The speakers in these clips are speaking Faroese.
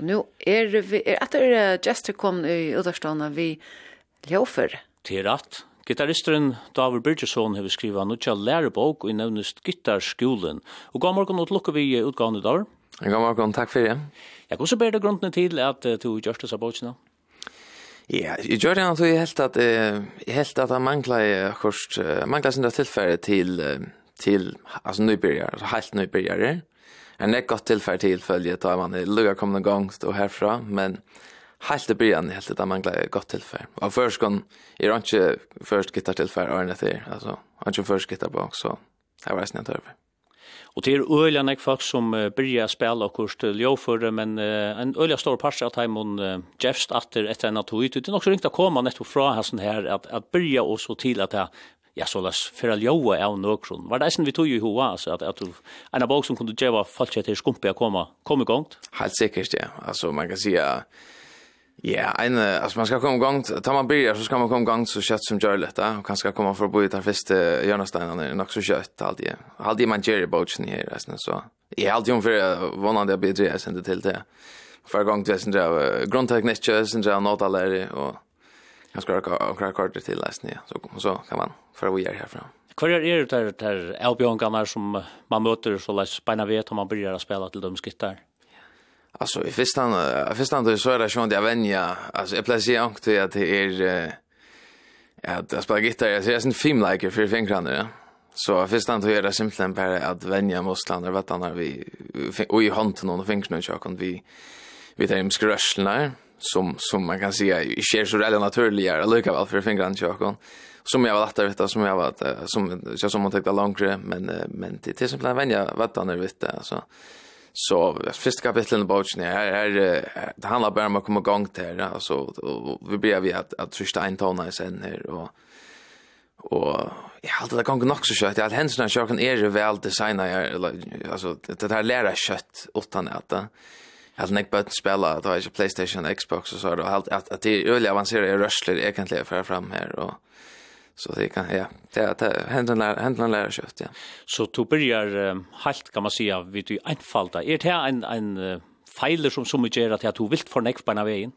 Og nå er vi, er etter Jester kom i Udderstånda, vi Ljåfer. Til rett. Gitarristeren David Birgesson har skrivet noe til lærebok og nevnest Gitarskolen. Og god morgen og lukker vi utgavene, dag. God morgen, takk for det. Jeg kan også bedre grunnen til at du gjør det sabotsene. Ja, jeg gjør det at jeg helt at, jeg helt at jeg mangler, akkurat, mangler sin tilfelle til, til, altså nybyrgjere, helt nybyrgjere en ett godt tillfälle til følge tar man er lugga kommende gang stå härifrån men helt i början helt at man glädje gott tillfälle. Och först kon är det inte först gitarr tillfälle til, altså, där alltså inte först gitarr bak så här var snitt över. Och det är öliga nek folk som börjar spela og kurs til Jofur, men uh, en øyla stor parser av Taimon uh, jeffst atter efter en att ut. Det är också ringt å komma netto fra här sån här att, att börja och så till att det ja, så las fyrir all joa av nøkron. Var det eisen vi tog i hoa, altså, at, at du, en av bok som kunne djeva falsk etter skumpi a koma, kom i gongt? Helt sikkert, ja. Altså, man kan sija, ja, en, altså, man skal komme gongt, tar man byrja, så skal man komme gongt så kjøtt som gjør litt, og kanskje komme for å bo i den første hjørnesteinene, nok så kjøtt, alltid. Alltid man gjør i boksen her, eisen, så. Jeg er alltid om fyrir, vannande jeg bidri, jeg till til det. Hver gang du, jeg sender av grunnteknisk, jeg sender av nåtalæri, og Jag ska ha några kort till läsning ja. så så kan man för vi är härifrån. Kvar är det där där Elbjörn som man möter så läs spänna vet om man börjar spela till de skittar. Alltså i första i första så är det ju inte vänja. Alltså jag placerar inte att det är ja det spelar gitarr jag ser en film like för fingrarna ja. Så först han tog det simpelthen bara att vänja muslarna vet han vi och i handen och fingrarna så jag kan vi vi tar hem skröslarna som som man kan säga i sker så rätt naturligt är lika väl för fingrarna tjockon som jag var att veta som jag var som jag som man tänkte längre men men det till exempel vänja vatten när det alltså. Så första kapitlet i boken är är det handlar bara om att komma igång till det alltså vi ber vi att att första en tona sen här och och jag hade det gång nog så kött. Jag händerna kör kan är väl designad alltså det här lära kött åt han äta. Helt nek bøtten spela, det var ikke Playstation, Xbox og så, og helt, at, at det er øyelig avanseret i rørsler egentlig for jeg frem her, og så det kan, ja, det er hendene lærer kjøtt, ja. Så du börjar helt, kan man säga, vid du einfalda, er det en, en uh, feiler som som gjør at du vilt for nekk på en av veien?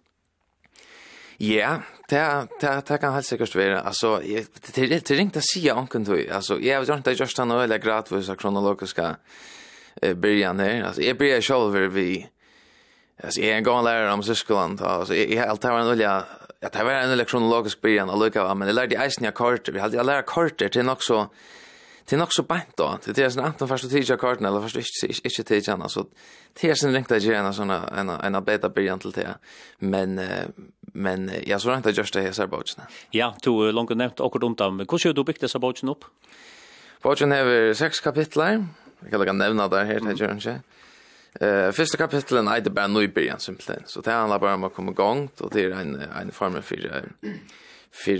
Ja, det, det, det kan helt sikkert være. Altså, det, det, det ringte sig sier anken du. Altså, jeg vet ikke, just han det nå, eller gradvis av kronologiske eh, byrjan her. Altså, jeg byrjar selv vi Alltså jag är en gång lärare om syskolan. Alltså jag har alltid varit en olja. Jag tar var en lektionologisk början och lycka. Men jag lärde eisen jag kartor. Vi hade jag lärde kartor till något så det är så bänt då. Det är sån antingen första och tidiga kartan eller först inte inte tidiga annars så det är sån rent att göra såna en en bättre början till det. Men men jag så inte att just det här så bara. Ja, du långt nämnt och runt om. Hur skulle du bygga så bara upp? Bara har sex kapitlar. Jag kan lägga nämna där här till Jörgen. Eh, första kapitlet är det bara nybörjan simpelthen. Så det handlar bara om att komma igång och det är en en form för för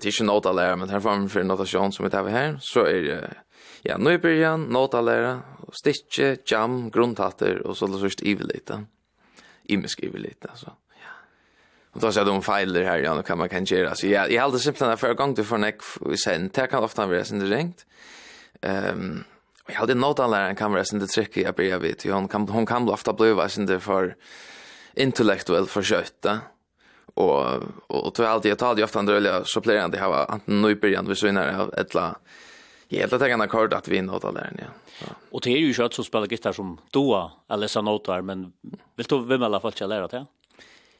det är ju nota lära men här formen för notation som vi tar här så är det ja nybörjan, nota lära, stitche, jam, grundhatter och så det evil lite. Imisk ivelita så. Och då så de filer här ja, då kan man kan göra. Så ja, jag hade att för gång till för neck vi sen. Det kan ofta vara sen det ringt. Ehm Jag hade något alla en kamera sen det trycker jag börjar vid hon kan hon kan ofta bli vad sen det för intellektuell för skötta och och tror alltid jag tar det ofta andra eller så blir det ha antingen nu början vi så innan ettla helt att jag kan kort att vi åt alla ja. Och det är ju kött som spelar gitarr som doa eller så notar men vill du vem i alla fall lära det?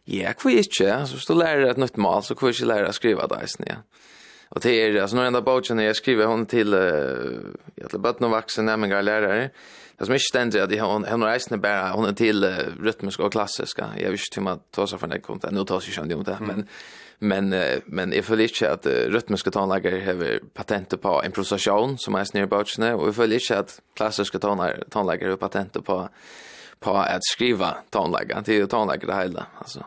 Ja, kvar inte. Så står lära ett nytt mal så kvar lära skriva det ja. Och det är alltså när enda boken jag skriver hon till jag till botten och vuxen nämligen lärare. Det som inte ständer att hon hon reisner bara hon är till rytmisk och klassiska. Jag visste hur man tar sig för det kom Nu tar sig ju inte men men men jag följer inte att rytmiska tonlager har patent på improvisation som är snär boken och jag följer inte att klassiska tonlager har patent på på att skriva tonlager. till är ju det hela alltså.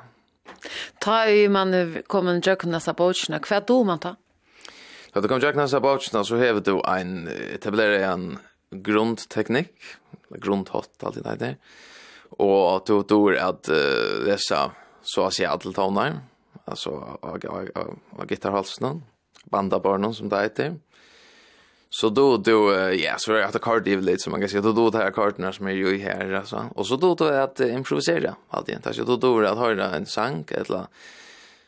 Ta ju man kommer jag kunna sa boken. Kvar då man tar? Så du kom jag knäsa bautsna så har du en etablerar en grundteknik, grundhott, alt det där och att du tror att uh, lesa så å si adeltoner, alltså av gitarhalsene, bandabarnen som det heter, Så då då ja så är det att kardiv lite som man kan säga då då det här kartorna som är ju här alltså och så då då att improvisera allt egentligen. Så då då att höra en sång eller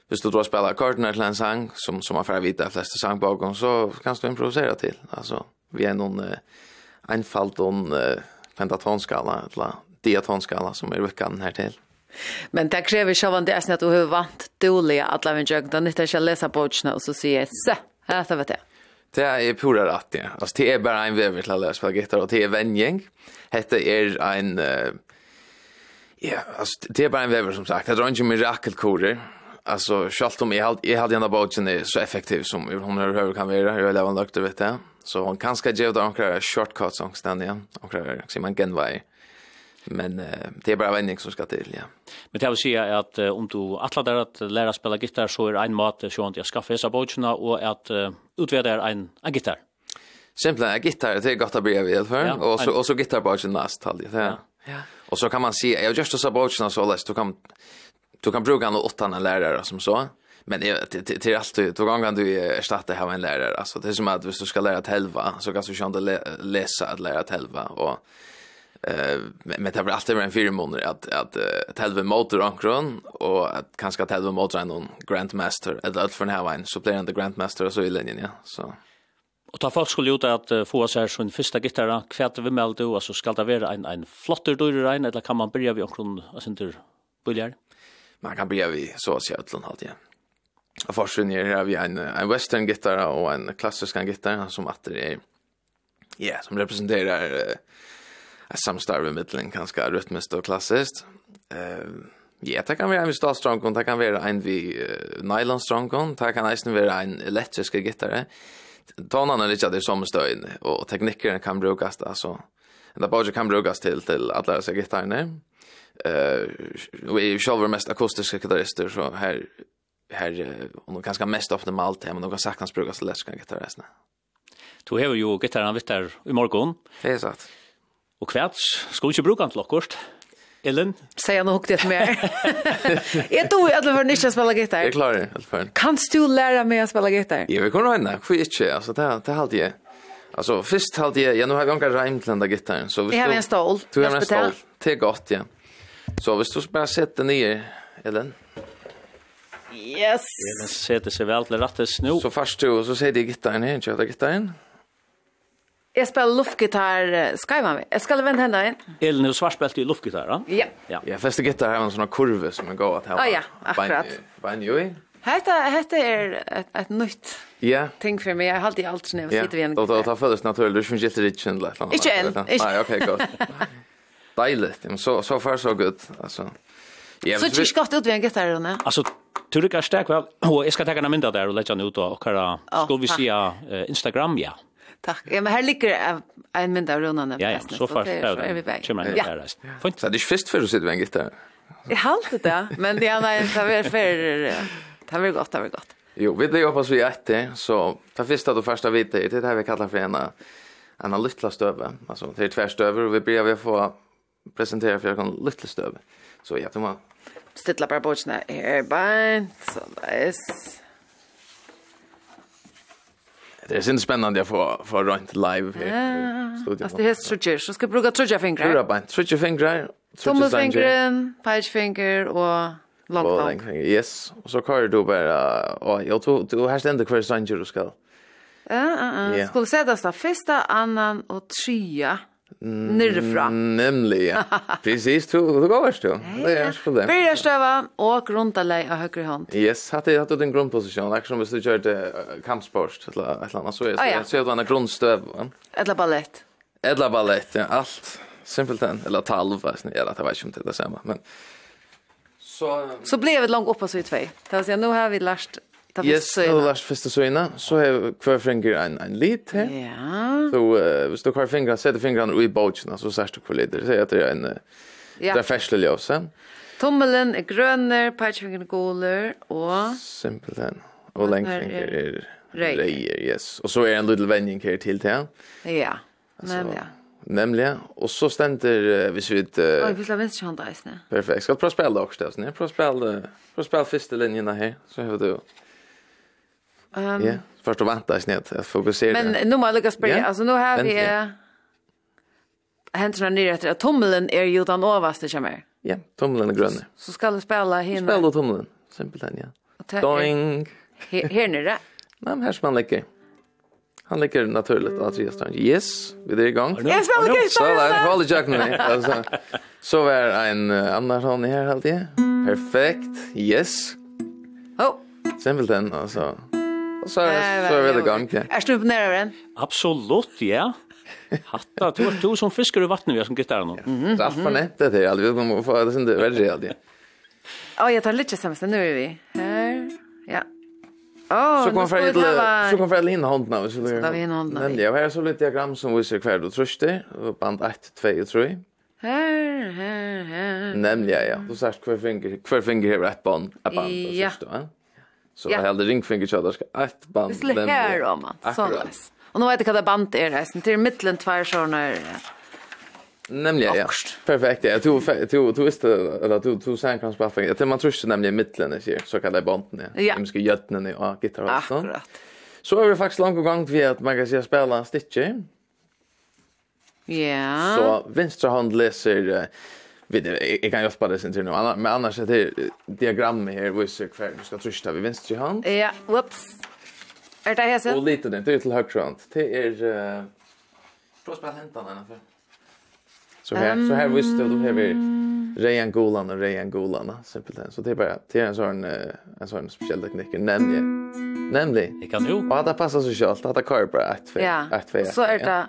hvis du då spelar ackorden till en sang som som man får vita de flesta sang bakom så kan du improvisera till. Alltså vi är någon eh, enfald och en eh, pentatonskala eller diatonskala som är veckan här till. Men det kräver själva det är att du har vant dåliga alla lära mig jögna nytta jag läsa botsna och så säger så här så vet jag. Det är pura rätt ja. Alltså det är bara en vever til å lära spela gitarr och det er vänjning. Hette er en uh, Ja, alltså det är bara en vever, som sagt. Det är ikke mirakelkorer alltså schalt om jag hade jag hade ända bogen så effektiv som hon har hur kan vara jag lever lukt vet jag. Så hon kan ska ge där några shortcuts som stannar igen. Och kräver så man genväg men uh, det är bara vändning som ska till ja. Men det vill säga att uh, om du attla där att lära spela gitarr så är en mat så att jag skaffa så bogarna och att uh, utvärda en en gitarr. Simpelt en gitarr det är gott att börja av i alla fall ja, och så och så gitarr näst halvt ja. ja. ja. Och så kan man se jag just så bogarna så läst du kan Du kan bruka något åt en lärare som så. Men det det till är alltid två gånger du ersätter här en lärare. Alltså det är som att hvis du ska lära att helva så kan du känna läsa att lära att helva och eh men det har alltid varit en fyra månader att att att helva motor ankron och att kanske att helva motor någon grandmaster. Eller allt för en här så blir det grandmaster så i linjen ja. Så. Och ta folk skulle gjort att få sig sin första gitarra. Kvärt vi med då så ska det vara en en flottor dörr eller kan man börja vi omkring alltså inte billigare? man kan bli vi så att säga utlån allt igen. Och forskning är vi en, en western gitarr och en klassisk gitarr som att det är ja, som representerar uh, ett samstarv i mittlen ganska rytmiskt och klassiskt. Uh, ja, det kan vara en stadstronkon, det kan vara en vi uh, nylonstronkon, det kan nästan vara en elektrisk gitarr. Tonen är lite det som stöjn och teknikerna kan brukas alltså. Det bara kan brukas till till alla dessa gitarrerna eh och är själva mest akustiska gitarrister så här här och nog ganska mest optimalt med allt men de kan saknas brukas läska gitarristerna. Du har ju gitarren vitt där i morgon. Det är sant. Och kvarts ska ju bruka till lockost. Ellen? Säg han hukte det mer. jag tror att du var nytt att spela gitarr. Jag klarar det, helt. Kan du lära mig att spela gitarr? Jag vill kunna hända, för inte. Alltså, det, det hade jag. Alltså, först hade jag, jag nu har vi en reim till den där gitarren. Så jag har en stål. Du har en stål. Det är gott, ja. Så hvis du bare setter nye, Ellen. Yes. Ellen setter seg vel til rette snu. Så først du, så sier de gittaren her, ikke det gittaren? Jeg spiller luftgitar, skal jeg være med? Jeg skal vende henne inn. Elen, du svarspilte i luftgitar, da? Ja. ja. Jeg fester gitar her med en sånn kurve som jeg går at her. Å ja, akkurat. ju i. Hetta hetta er ett ett nytt. Ja. Ting för mig, jag har alltid allt snäv sitter vi en. Ja, då då föddes naturligt, du finns inte riktigt känd lätt. Inte än. Nej, okej, gott dejligt. Men så så far så gott. Alltså. Ja, så tycker jag ut vi en gitarr då. Alltså Turik är stark väl. Och jag ska ta en bild där och lägga den ut och köra. Ska vi se Instagram ja. Tack. Ja, men här ligger en bild av Ronan. Ja, ja, så far är vi väg. Ja. Fint. Så det är fest för att sitta en gitarr. Jag alltid det, men det är nej, det är för det är gott, det är gott. Jo, vi det hoppas vi i det så ta första då första vita det här vi kallar för ena en lilla stöve. Alltså det är tvärstöver och vi börjar vi få presentera för kan lite stöv. Så ja, det var stilla bara bort när här bant så nice. Det är sin spännande att få få runt live här. Ja. Alltså det är så tjur så ska bruka tjur fingrar. Tjur bant, tjur fingrar. Tummelfingren, page finger och långt långfinger. Yes, och så kör du bara och jag tror du har ständigt kvar sanger du ska. Ja, ja, ja. Skulle säga det första, annan och trea. Nyrfra. Nemlig, ja. Precis, du, du går du. Det är så det. Börja stöva och grunda dig av högre hand. Yes, hade jag haft en grundposition, där som du körde kampsport eller ett annat så är det så är det grundstöv. Eller ballett. Eller ballett, ja, allt. Simpelt än eller talv, eller det var ju inte det samma, men så så blev det långt upp så i två. Det vill säga nu har vi lärt första yes, Yes, Lars första söjna. Så har kvar finger en en lit här. Ja. Så uh, hvis du kvar finger sätter fingrarna i båten så särskilt kvar lite. Så heter det en Ja. Det är färsle ljøse. Tommelen är gröner, pekefingern är goler och... Simpelthen. Och längfinger är rejer, yes. Och så är en liten vändning här till till. Ja, nämligen. Nämligen. Och så ständer, hvis vi Uh, Oj, vi slår vänster hand där. Perfekt. Ska du prova spela också? Prova spela, prova spela första linjerna här. Så har du... Um, ja, först och vänta snett. Jag fokuserar. Men nu måste jag lyckas börja. Alltså nu har vi... Ja. Händerna nere efter att tommeln är ju den överste kommer. Ja, tommeln är grön. Så ska du spela hin. Spel då tommeln, simpelt ja. Doing. Här nere. Nej, men här ska man lägga. Han lägger naturligt att resa strand. Yes, vi är igång. Jag spelar lägger Så där, håll i jack nu. Alltså, så var en uh, annan han här alltid. Perfekt, yes. Oh. än alltså så är så är det gång. Är du imponerad över den? Absolut, ja. Hatta du du som fiskar i vattnet vi har som gitar nu. Det är allt för nätt det alltså vi kommer få det sen det väldigt alltid. Ja, jag tar lite sämst, nu är vi. Här. Ja. Oh, så kom för det så kommer för det in hand nu så det. Där vi in hand nu. Men jag har så lite diagram som visar kvar då tröste band 1 2 och 3. Här här här. Nämligen ja. Du säger kvar finger kvar finger här rätt band. Ja. Så jag hade ringfinger så där ska ett band. Det skulle här om att sådant. Och nu vet jag vad det band är det. Sen till mitten två såna Nämligen ja. Perfekt. Jag tror tror tror visst eller tror tror sen kan spela perfekt. Jag man tror inte nämligen mitten är så kallade banden. Ja. Vi ska gödna nu och gitarr och sånt. Akkurat. Så är det faktiskt långt gång vi att man kan se spela stitcher. Ja. Så vänstra hand läser vet jag, jag kan hjälpa dig sen till nu. Men annars är det diagram här visar kvar du ska trycka vid vänster hand. Ja, whoops. Är det här sen? Och lite den till höger hand. Det är eh Prospel hämta den för. Så här så här visste du har vi Rejan Golan och Rejan Golan simpelt så det är bara det är en sån en sån speciell teknik nämligen nämligen jag kan ju och det passar så självt att det kör bara ett för ett för så är det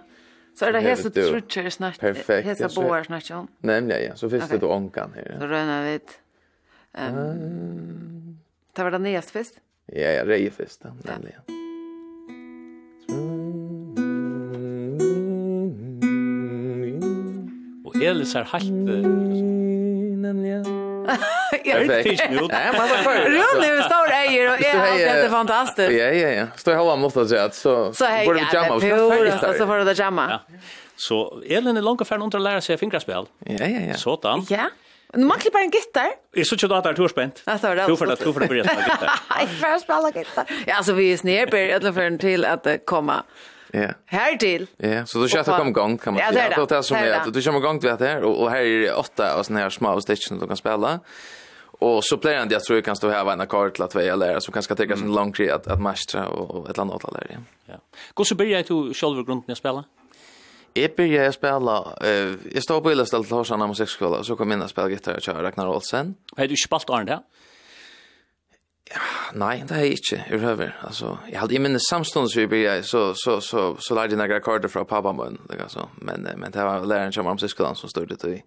Så är det hesa trutcher snart. Perfekt. Hesa boar snart om. Nämligen ja, så finns okay. det då onkan här. Så rönar vi. Ehm. Um, det var det näst fest? Ja, ja, det är ja, nämligen. Ja. Og Elis er helt... Nemlig, ja. Jag vet fisk nu. Nej, men vad för? Runt är stor äger och är helt fantastiskt. Ja, ja, ja. Står jag hålla mot att säga så så borde vi jamma och så så får det jamma. Så Elin är långt ifrån att lära sig fingerspel. Ja, ja, ja. Så då. Ja. Nu man klipper en gitar. Jag så tjata där tur det. Du för att du för det börja spela gitar. Jag får spela gitar. Ja, så vi är snäber eller för en till att komma Ja. Här till. Ja, så då köpte kom gång kan man säga. Ja, det är det som är att du kommer gång till det här och här är det åtta och såna här små stitches som du kan spela. Och så blir det jag tror jag kan stå här varna kort till att välja lära som kanske tar en lång tid att att matcha och ett annat att lära. Ja. Går så börjar du själva grunden att spela? Jag började spela, eh, jag står på illa stället till Horsana musikskola, så kom jag in och spelade gitarr och kör Ragnar Olsen. Har du spalt Arne där? Ja, nej, det är inte ur. Alltså, jag hade ju minne samstånd så vi så så så så lärde jag några kartor från pappa men alltså men men det var läraren som om syskonen som stod det i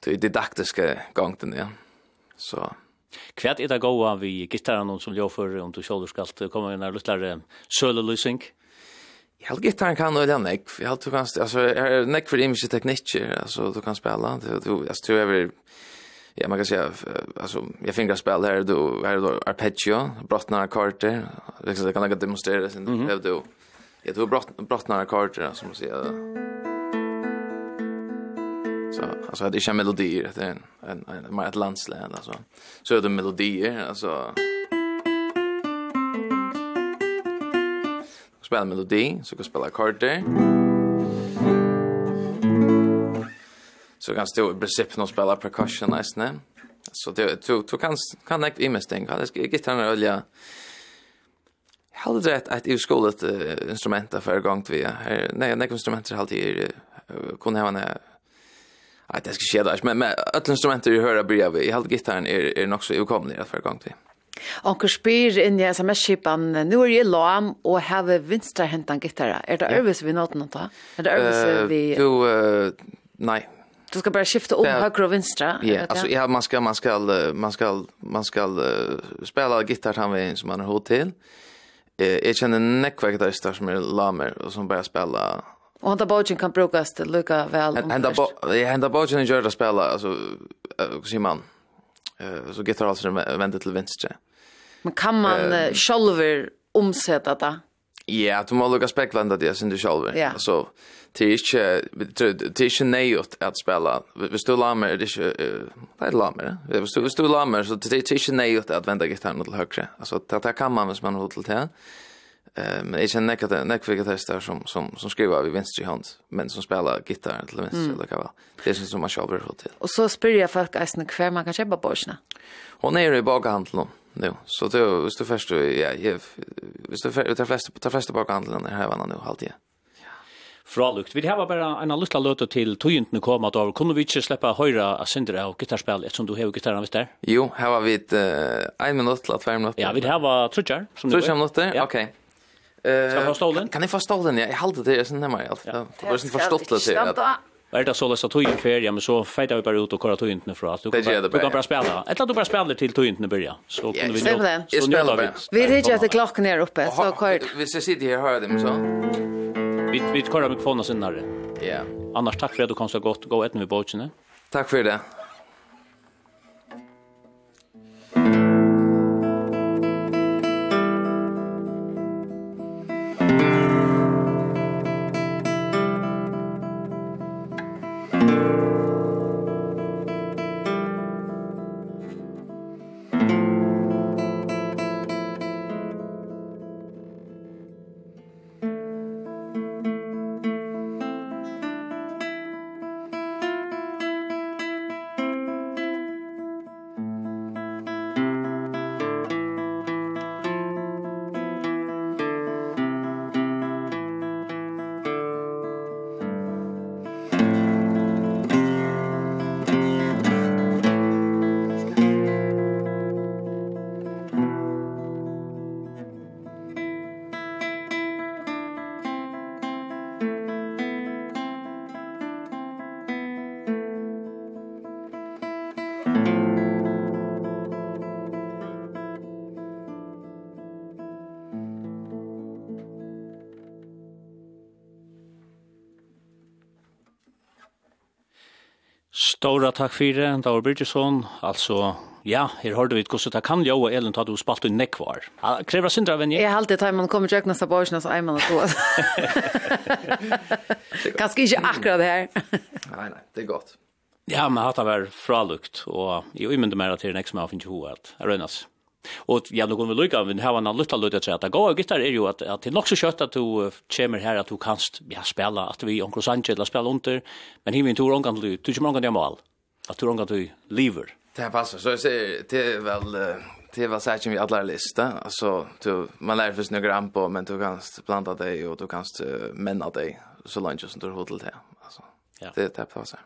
till didaktiska gången ja. Så kvärt är det goa vi gitarren som jag för om du själv ska komma en liten sölolysing. Jag har gitarren kan nog den. Jag har du kan alltså är neck för image tekniker alltså du kan spela det du alltså du är ja man kan säga alltså jag fingrar spel här då här då arpeggio brottnar akkorder, liksom det kan jag demonstrera sen mm -hmm. då jag tror brott brottnar akkorder som man säger. Så alltså det är ju melodier det är en en, en mer ett landslän alltså. Så är det melodier alltså. Spela melodi så kan spela kartor. så kan stå i princip någon spela percussion nästan. Så det du du kan kan jag i mest tänka. Det gick han öliga. Hade rätt att i skolan uh, instrumenta för gång till vi. Nej, nej instrument har alltid uh, kunde ha en Nej, det ska ske där. Men med alla instrumenter du hör börjar vi. Jag hade gitarren är är nog så okomlig för gång till. Onkel spyr inn i sms-kipan, nu er jeg lam og heve vinstra hentan gitarra. Er det øvelse vi nåt nåt da? Er det øvelse vi... Du, nei, Du ska bara skifta om höger och vänster. Ja, alltså ja, man ska man ska man ska man ska uh, spela gitarr han vi som man har till. Eh jag känner näckverk där står som är lamer och som bara spela Och hända bogen kan brukas till lika väl. Hända tar hända bogen gör det spela alltså uh, säger man? Eh så gitarr alltså vänder till vänster. Men kan man uh, själver omsätta det? Ja, du må lukka spekla enda det sin du sjálfur. Ja. Altså, det er ikke, det er ikke neiot at spela. Hvis du lamer, det er ikke, det er lamer, det? Hvis du, hvis du lamer, så det er ikke neiot at venda gitarren til høyre. Altså, det, det kan man hvis man har til det. Uh, men jeg kjenner nekka nekka gitaristar som, som, som skriver vid venstre hånd, men som spelar gitarr til venstre, mm. eller hva. Det är sånn som man sjálfur har til. Og så spyr jeg folk eisne hver man kan kjøpa borsene. Hon er i bakahandelen nu. Så det är just det första ja, jag visst det för det flesta tar flesta bakhandlarna här var nu halt jag. Fralukt. Vi har bara en liten låt till tojunten komma att av. Kunde vi inte släppa höra Sindre och gitarrspel eftersom du har gitarren visst där? Jo, här var vi ett uh, en minut eller två minuter. Ja, vi har var trutjar som du. Trutjar minuter. Ja. Okej. Okay. Eh, kan, kan ni förstå den? Jag håller det är sen när man. Det var inte förstått det är det så läs att tojen men så fejtar vi bara ut och kollar tojentna för att du kan bara, du kan bara spela. Ett att du bara spelar till tojentna börja. Så kan vi nu. Så nu vi. Vi ringer att klockan är uppe så kort. Vi ska sitta här hör dem så. Vi vi kollar mikrofonen senare. Ja. Annars tack för att du kom så gott. Gå ett med båten. Tack för det. Stora takk det, Daur Birgesson. Altså, ja, her hørte vi hvordan det kan jo, og Elin tatt du spalt i nekvar. Krever sindra venn jeg? Jeg har alltid tatt, man kommer til å seg på årsene, så er man at gå. Kanskje ikke akkurat det her. nei, nei, det er godt. Ja, men hatt det vært fralukt, og jeg umynde mer til nek som jeg har finnet i hovedet. Jeg røynes. Og ja, nå kommer vi lukka, men her var en lytta lytta til at det går, og gitar er jo at, at det er nok så kjøtt at du kommer her at du kanst ja, spela, at vi omkring Sanchez eller spela under, men hiver en tur omgang til du, du kommer omgang til mål, at du omkring du lever. Det passar, så jeg ser, det er vel, det er vel særlig vi alle lista, altså, du, man lærer først noe gram på, men du kan planta deg, og du kan menna deg, så langt som du har till. til, altså, det, det passar.